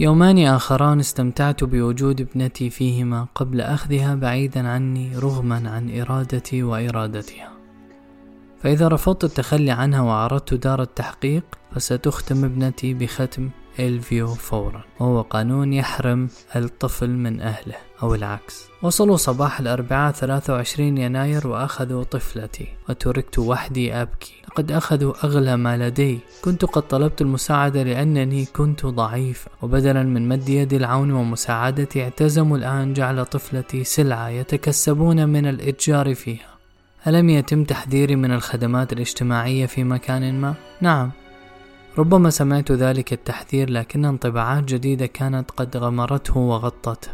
يومان آخران استمتعت بوجود ابنتي فيهما قبل أخذها بعيدا عني رغما عن إرادتي وإرادتها. فإذا رفضت التخلي عنها وعرضت دار التحقيق فستختم ابنتي بختم إلفيو فورا. وهو قانون يحرم الطفل من أهله أو العكس. وصلوا صباح الأربعاء 23 يناير وأخذوا طفلتي وتركت وحدي أبكي. لقد أخذوا أغلى ما لدي. كنت قد طلبت المساعدة لأنني كنت ضعيفة وبدلا من مد يد العون ومساعدتي اعتزموا الآن جعل طفلتي سلعة يتكسبون من الإتجار فيها. ألم يتم تحذيري من الخدمات الاجتماعية في مكان ما؟ نعم. ربما سمعت ذلك التحذير لكن انطباعات جديدة كانت قد غمرته وغطته.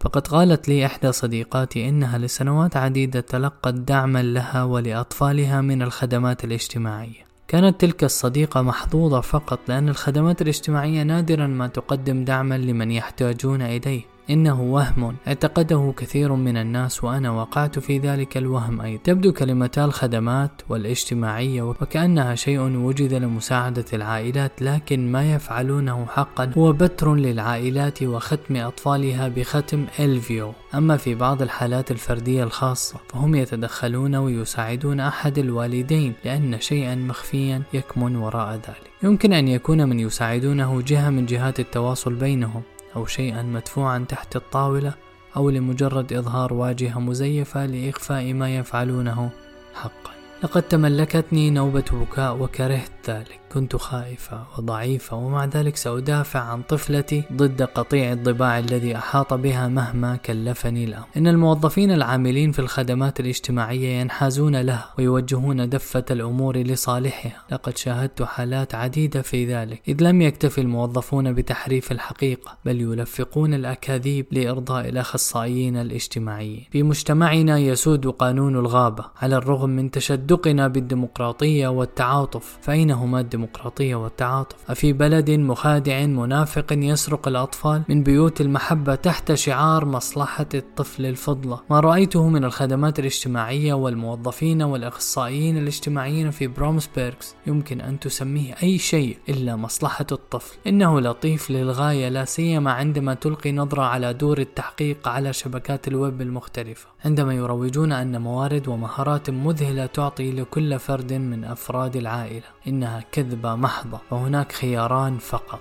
فقد قالت لي إحدى صديقاتي إنها لسنوات عديدة تلقت دعما لها ولأطفالها من الخدمات الاجتماعية. كانت تلك الصديقة محظوظة فقط لأن الخدمات الاجتماعية نادرا ما تقدم دعما لمن يحتاجون إليه. إنه وهم. اعتقده كثير من الناس وأنا وقعت في ذلك الوهم أيضا. تبدو كلمتا الخدمات والاجتماعية وكأنها شيء وجد لمساعدة العائلات لكن ما يفعلونه حقا هو بتر للعائلات وختم أطفالها بختم إلفيو. أما في بعض الحالات الفردية الخاصة فهم يتدخلون ويساعدون أحد الوالدين لأن شيئا مخفيا يكمن وراء ذلك. يمكن أن يكون من يساعدونه جهة من جهات التواصل بينهم. أو شيئا مدفوعا تحت الطاولة أو لمجرد إظهار واجهة مزيفة لإخفاء ما يفعلونه حقا. لقد تملكتني نوبة بكاء وكرهت ذلك. كنت خائفة وضعيفة ومع ذلك سأدافع عن طفلتي ضد قطيع الضباع الذي أحاط بها مهما كلفني الأمر. إن الموظفين العاملين في الخدمات الاجتماعية ينحازون لها ويوجهون دفة الأمور لصالحها. لقد شاهدت حالات عديدة في ذلك. إذ لم يكتفي الموظفون بتحريف الحقيقة بل يلفقون الأكاذيب لإرضاء الأخصائيين الاجتماعيين. في مجتمعنا يسود قانون الغابة على الرغم من تشدقنا بالديمقراطية والتعاطف فأينهما الديمقراطية والتعاطف. أفي بلد مخادع منافق يسرق الأطفال من بيوت المحبة تحت شعار مصلحة الطفل الفضلى. ما رأيته من الخدمات الاجتماعية والموظفين والأخصائيين الاجتماعيين في برومسبيرغز يمكن أن تسميه أي شيء إلا مصلحة الطفل. إنه لطيف للغاية لا سيما عندما تلقي نظرة على دور التحقيق على شبكات الويب المختلفة. عندما يروجون أن موارد ومهارات مذهلة تعطي لكل فرد من أفراد العائلة. إنها كذبة محضة وهناك خياران فقط.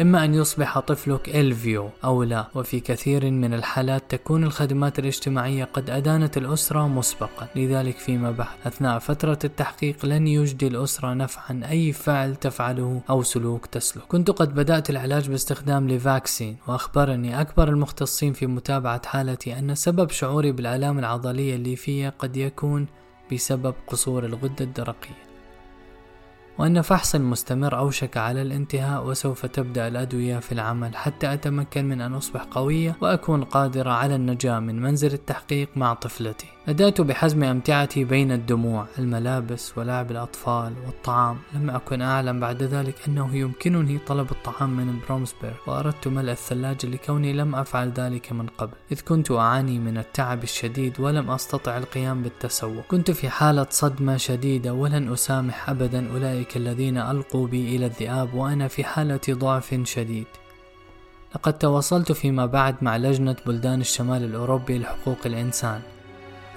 إما أن يصبح طفلك LVU أو لا وفي كثير من الحالات تكون الخدمات الاجتماعية قد أدانت الأسرة مسبقا. لذلك فيما بعد أثناء فترة التحقيق لن يجدي الأسرة نفعا أي فعل تفعله أو سلوك تسلكه. كنت قد بدأت العلاج باستخدام ليفاكسين وأخبرني أكبر المختصين في متابعة حالتي أن سبب شعوري بالآلام العضلية الليفية قد يكون بسبب قصور الغدة الدرقية. وأن فحص المستمر أوشك على الانتهاء وسوف تبدأ الأدوية في العمل حتى أتمكن من أن أصبح قوية وأكون قادرة على النجاة من منزل التحقيق مع طفلتي. بدأت بحزم أمتعتي بين الدموع. الملابس ولعب الأطفال والطعام. لم أكن أعلم بعد ذلك أنه يمكنني طلب الطعام من برومسبير وأردت ملء الثلاجة لكوني لم أفعل ذلك من قبل. إذ كنت أعاني من التعب الشديد ولم أستطع القيام بالتسوق. كنت في حالة صدمة شديدة ولن أسامح أبدا أولئك الذين ألقوا بي إلى الذئاب وأنا في حالة ضعف شديد. لقد تواصلت فيما بعد مع لجنة بلدان الشمال الأوروبي لحقوق الإنسان.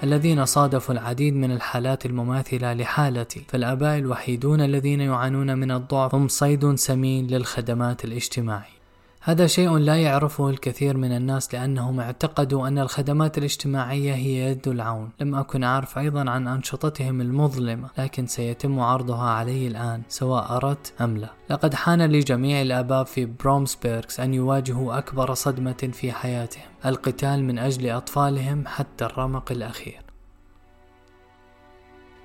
الذين صادفوا العديد من الحالات المماثلة لحالتي. فالآباء الوحيدون الذين يعانون من الضعف هم صيد سمين للخدمات الاجتماعية. هذا شيء لا يعرفه الكثير من الناس لأنهم اعتقدوا أن الخدمات الاجتماعية هي يد العون. لم أكن أعرف أيضا عن أنشطتهم المظلمة لكن سيتم عرضها علي الآن سواء أردت أم لا. لقد حان لجميع الآباء في برومسبيرغز أن يواجهوا أكبر صدمة في حياتهم القتال من أجل أطفالهم حتى الرمق الأخير.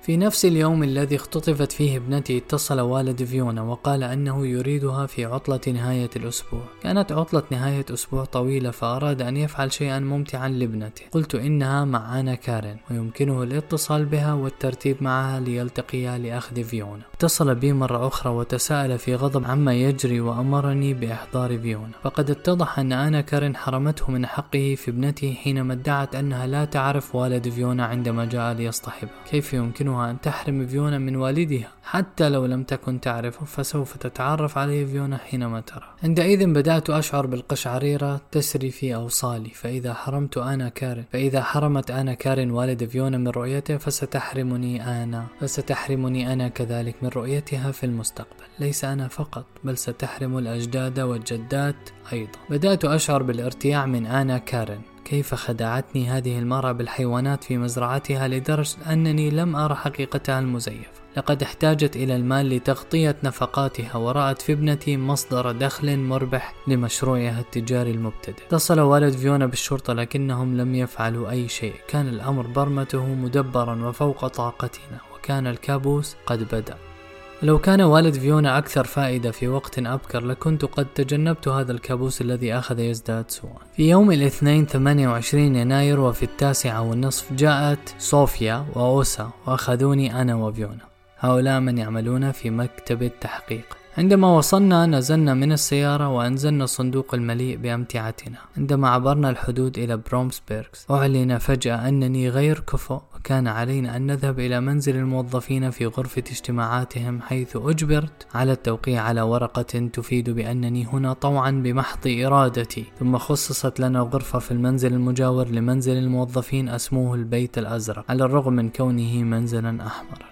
في نفس اليوم الذي اختطفت فيه ابنتي اتصل والد فيونا وقال أنه يريدها في عطلة نهاية الأسبوع. كانت عطلة نهاية أسبوع طويلة فأراد أن يفعل شيئا ممتعا لابنته. قلت إنها مع أنا كارين ويمكنه الاتصال بها والترتيب معها ليلتقيا لأخذ فيونا. اتصل بي مرة أخرى وتساءل في غضب عما يجري وأمرني بإحضار فيونا. فقد اتضح أن أنا كارين حرمته من حقه في ابنته حينما ادعت أنها لا تعرف والد فيونا عندما جاء ليصطحبها. كيف يمكنه يمكنها أن تحرم فيونا من والدها. حتى لو لم تكن تعرفه فسوف تتعرف عليه فيونا حينما ترى. عندئذ بدأت أشعر بالقشعريرة تسري في أوصالي. فإذا حرمت أنا كارن فإذا حرمت أنا كارن والد فيونا من رؤيته فستحرمني أنا فستحرمني أنا كذلك من رؤيتها في المستقبل. ليس أنا فقط بل ستحرم الأجداد والجدات أيضا. بدأت أشعر بالارتياع من آنا كارن. كيف خدعتني هذه المرأة بالحيوانات في مزرعتها لدرجة أنني لم أرى حقيقتها المزيفة لقد احتاجت إلى المال لتغطية نفقاتها ورأت في ابنتي مصدر دخل مربح لمشروعها التجاري المبتدئ. اتصل والد فيونا بالشرطة لكنهم لم يفعلوا أي شيء. كان الأمر برمته مدبرا وفوق طاقتنا وكان الكابوس قد بدأ. لو كان والد فيونا أكثر فائدة في وقت أبكر لكنت قد تجنبت هذا الكابوس الذي أخذ يزداد سوءا. في يوم الاثنين 28 يناير وفي التاسعة والنصف جاءت صوفيا وأوسا وأخذوني أنا وفيونا. هؤلاء من يعملون في مكتب التحقيق. عندما وصلنا نزلنا من السيارة وأنزلنا الصندوق المليء بأمتعتنا. عندما عبرنا الحدود إلى برومسبيرغز أعلن فجأة أنني غير كفؤ وكان علينا أن نذهب إلى منزل الموظفين في غرفة اجتماعاتهم حيث أجبرت على التوقيع على ورقة تفيد بأنني هنا طوعا بمحض إرادتي. ثم خصصت لنا غرفة في المنزل المجاور لمنزل الموظفين أسموه البيت الأزرق على الرغم من كونه منزلا أحمر.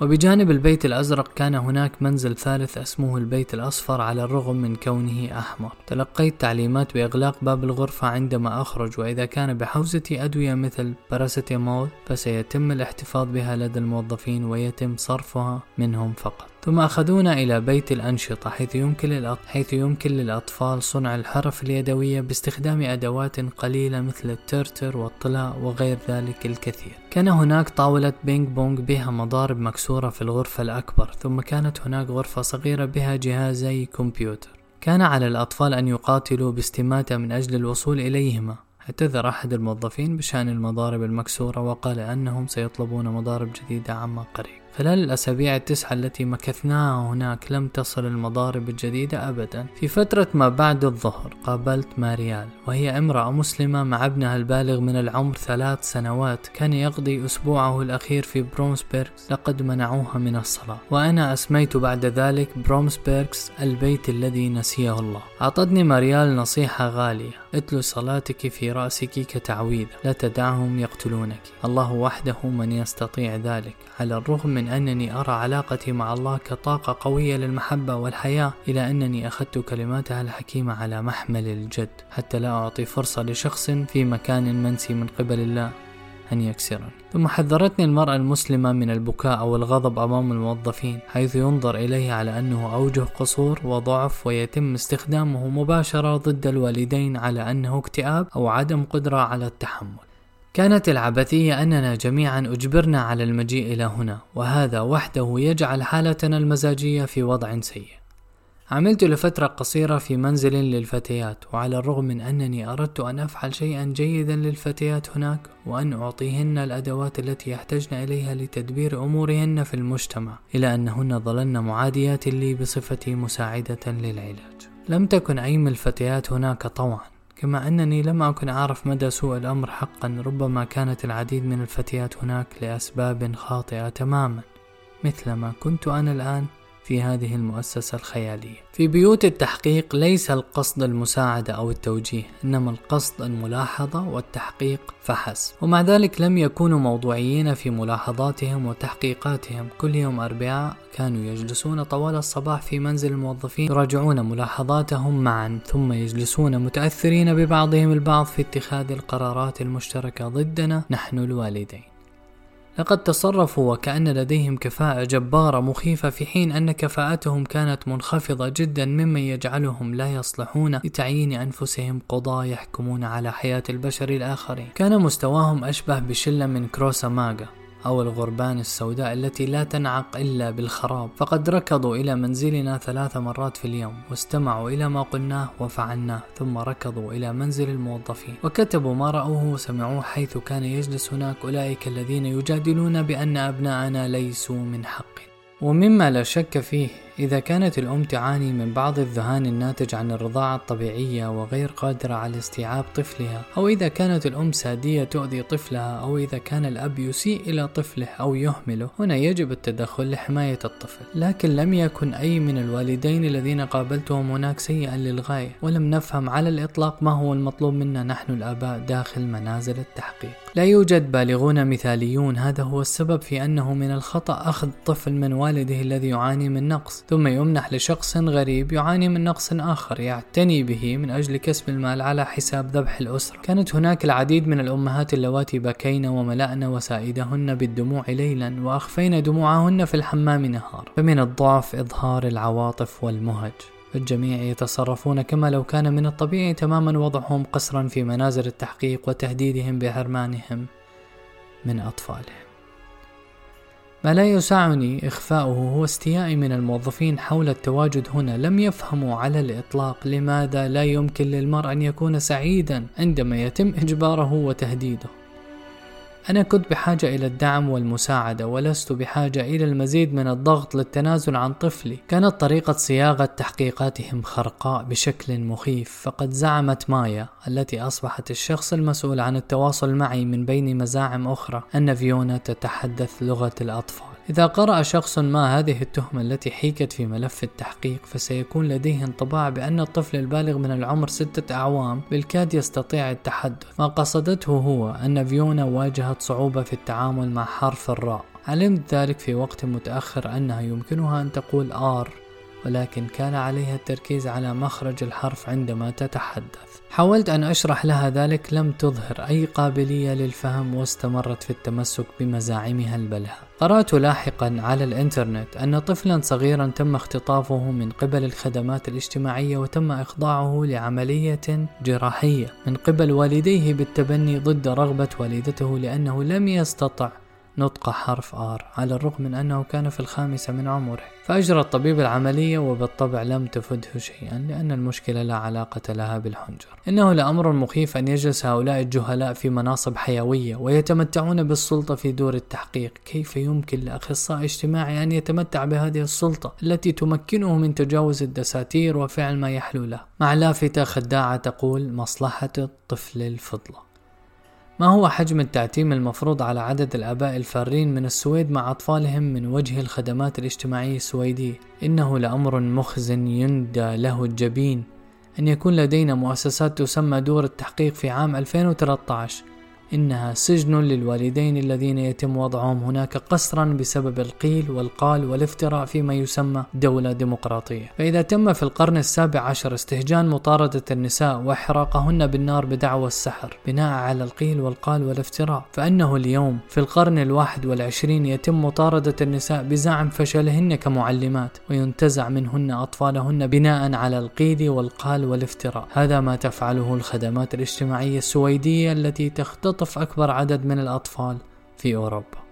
وبجانب البيت الأزرق كان هناك منزل ثالث اسمه البيت الأصفر على الرغم من كونه أحمر. تلقيت تعليمات بإغلاق باب الغرفة عندما أخرج وإذا كان بحوزتي أدوية مثل باراسيتامول فسيتم الاحتفاظ بها لدى الموظفين ويتم صرفها منهم فقط. ثم أخذونا إلى بيت الأنشطة حيث يمكن, حيث يمكن للأطفال صنع الحرف اليدوية باستخدام أدوات قليلة مثل الترتر والطلاء وغير ذلك الكثير. كان هناك طاولة بينج بونج بها مضارب مكسورة في الغرفة الأكبر ثم كانت هناك غرفة صغيرة بها جهازي كمبيوتر. كان على الأطفال أن يقاتلوا باستماتة من أجل الوصول إليهما. اعتذر أحد الموظفين بشأن المضارب المكسورة وقال أنهم سيطلبون مضارب جديدة عما قريب. خلال الأسابيع التسعة التي مكثناها هناك لم تصل المضارب الجديدة أبدا. في فترة ما بعد الظهر قابلت ماريال وهي امرأة مسلمة مع ابنها البالغ من العمر ثلاث سنوات. كان يقضي أسبوعه الأخير في برومسبيرغز لقد منعوها من الصلاة. وأنا أسميت بعد ذلك برومسبيرغز البيت الذي نسيه الله. أعطتني ماريال نصيحة غالية. اتلو صلاتك في رأسك كتعويذة. لا تدعهم يقتلونك. الله وحده من يستطيع ذلك. على الرغم من أنني أرى علاقتي مع الله كطاقة قوية للمحبة والحياة إلى أنني أخذت كلماتها الحكيمة على محمل الجد حتى لا أعطي فرصة لشخص في مكان منسي من قبل الله أن يكسرني. ثم حذرتني المرأة المسلمة من البكاء أو الغضب أمام الموظفين حيث ينظر إليه على أنه أوجه قصور وضعف ويتم استخدامه مباشرة ضد الوالدين على أنه اكتئاب أو عدم قدرة على التحمل. كانت العبثية أننا جميعا أجبرنا على المجيء إلى هنا وهذا وحده يجعل حالتنا المزاجية في وضع سيء. عملت لفترة قصيرة في منزل للفتيات وعلى الرغم من أنني أردت أن أفعل شيئا جيدا للفتيات هناك وأن أعطيهن الأدوات التي يحتجن إليها لتدبير أمورهن في المجتمع إلى أنهن ظلن معاديات لي بصفتي مساعدة للعلاج. لم تكن أي من الفتيات هناك طوعا. كما أنني لم أكن أعرف مدى سوء الأمر حقا ربما كانت العديد من الفتيات هناك لأسباب خاطئة تماما. مثلما كنت أنا الآن في هذه المؤسسة الخيالية. في بيوت التحقيق ليس القصد المساعدة أو التوجيه، إنما القصد الملاحظة والتحقيق فحسب. ومع ذلك لم يكونوا موضوعيين في ملاحظاتهم وتحقيقاتهم. كل يوم أربعاء كانوا يجلسون طوال الصباح في منزل الموظفين يراجعون ملاحظاتهم معا، ثم يجلسون متأثرين ببعضهم البعض في اتخاذ القرارات المشتركة ضدنا نحن الوالدين. لقد تصرفوا وكأن لديهم كفاءة جبارة مخيفة في حين أن كفاءتهم كانت منخفضة جدا مما يجعلهم لا يصلحون لتعيين أنفسهم قضاة يحكمون على حياة البشر الآخرين. كان مستواهم أشبه بشلة من كروسا ماغا. أو الغربان السوداء التي لا تنعق إلا بالخراب. فقد ركضوا إلى منزلنا ثلاث مرات في اليوم واستمعوا إلى ما قلناه وفعلناه ثم ركضوا إلى منزل الموظفين. وكتبوا ما رأوه وسمعوه حيث كان يجلس هناك أولئك الذين يجادلون بأن أبناءنا ليسوا من حق ومما لا شك فيه إذا كانت الأم تعاني من بعض الذهان الناتج عن الرضاعة الطبيعية وغير قادرة على استيعاب طفلها أو إذا كانت الأم سادية تؤذي طفلها أو إذا كان الأب يسيء إلى طفله أو يهمله هنا يجب التدخل لحماية الطفل. لكن لم يكن أي من الوالدين الذين قابلتهم هناك سيئا للغاية ولم نفهم على الإطلاق ما هو المطلوب منا نحن الآباء داخل منازل التحقيق. لا يوجد بالغون مثاليون هذا هو السبب في أنه من الخطأ أخذ طفل من والده الذي يعاني من نقص. ثم يمنح لشخص غريب يعاني من نقص آخر يعتني به من أجل كسب المال على حساب ذبح الأسرة. كانت هناك العديد من الأمهات اللواتي بكين وملأن وسائدهن بالدموع ليلا وأخفين دموعهن في الحمام نهار. فمن الضعف إظهار العواطف والمهج. فالجميع يتصرفون كما لو كان من الطبيعي تماما وضعهم قسرا في منازل التحقيق وتهديدهم بحرمانهم من أطفالهم. ما لا يسعني إخفاؤه هو استيائي من الموظفين حول التواجد هنا. لم يفهموا على الإطلاق لماذا لا يمكن للمرء أن يكون سعيدا عندما يتم إجباره وتهديده. أنا كنت بحاجة إلى الدعم والمساعدة ولست بحاجة إلى المزيد من الضغط للتنازل عن طفلي. كانت طريقة صياغة تحقيقاتهم خرقاء بشكل مخيف فقد زعمت مايا التي أصبحت الشخص المسؤول عن التواصل معي من بين مزاعم أخرى. أن فيونا تتحدث لغة الأطفال. إذا قرأ شخص ما هذه التهمة التي حيكت في ملف التحقيق فسيكون لديه انطباع بأن الطفل البالغ من العمر ستة أعوام بالكاد يستطيع التحدث. ما قصدته هو أن فيونا واجهت صعوبة في التعامل مع حرف الراء. علمت ذلك في وقت متأخر أنها يمكنها أن تقول آر ولكن كان عليها التركيز على مخرج الحرف عندما تتحدث. حاولت أن أشرح لها ذلك لم تظهر أي قابلية للفهم واستمرت في التمسك بمزاعمها البلهة. قرأت لاحقا على الإنترنت أن طفلا صغيرا تم اختطافه من قبل الخدمات الاجتماعية وتم إخضاعه لعملية جراحية. من قبل والديه بالتبني ضد رغبة والدته لأنه لم يستطع نطق حرف آر على الرغم من أنه كان في الخامسة من عمره. فأجرى الطبيب العملية وبالطبع لم تفده شيئا لأن المشكلة لا علاقة لها بالحنجر. إنه لأمر مخيف أن يجلس هؤلاء الجهلاء في مناصب حيوية ويتمتعون بالسلطة في دور التحقيق. كيف يمكن لأخصائي اجتماعي أن يتمتع بهذه السلطة التي تمكنه من تجاوز الدساتير وفعل ما يحلو له؟ مع لافتة خداعة تقول مصلحة الطفل الفضلة. ما هو حجم التعتيم المفروض على عدد الآباء الفارين من السويد مع أطفالهم من وجه الخدمات الاجتماعية السويدية؟ إنه لأمر مخزن يندى له الجبين أن يكون لدينا مؤسسات تسمى دور التحقيق في عام 2013 إنها سجن للوالدين الذين يتم وضعهم هناك قسرا بسبب القيل والقال والافتراء فيما يسمى دولة ديمقراطية. فإذا تم في القرن السابع عشر استهجان مطاردة النساء وإحراقهن بالنار بدعوى السحر بناء على القيل والقال والافتراء فأنه اليوم في القرن الواحد والعشرين يتم مطاردة النساء بزعم فشلهن كمعلمات وينتزع منهن أطفالهن بناء على القيل والقال والافتراء. هذا ما تفعله الخدمات الاجتماعية السويدية التي تختطف أكبر عدد من الأطفال في أوروبا.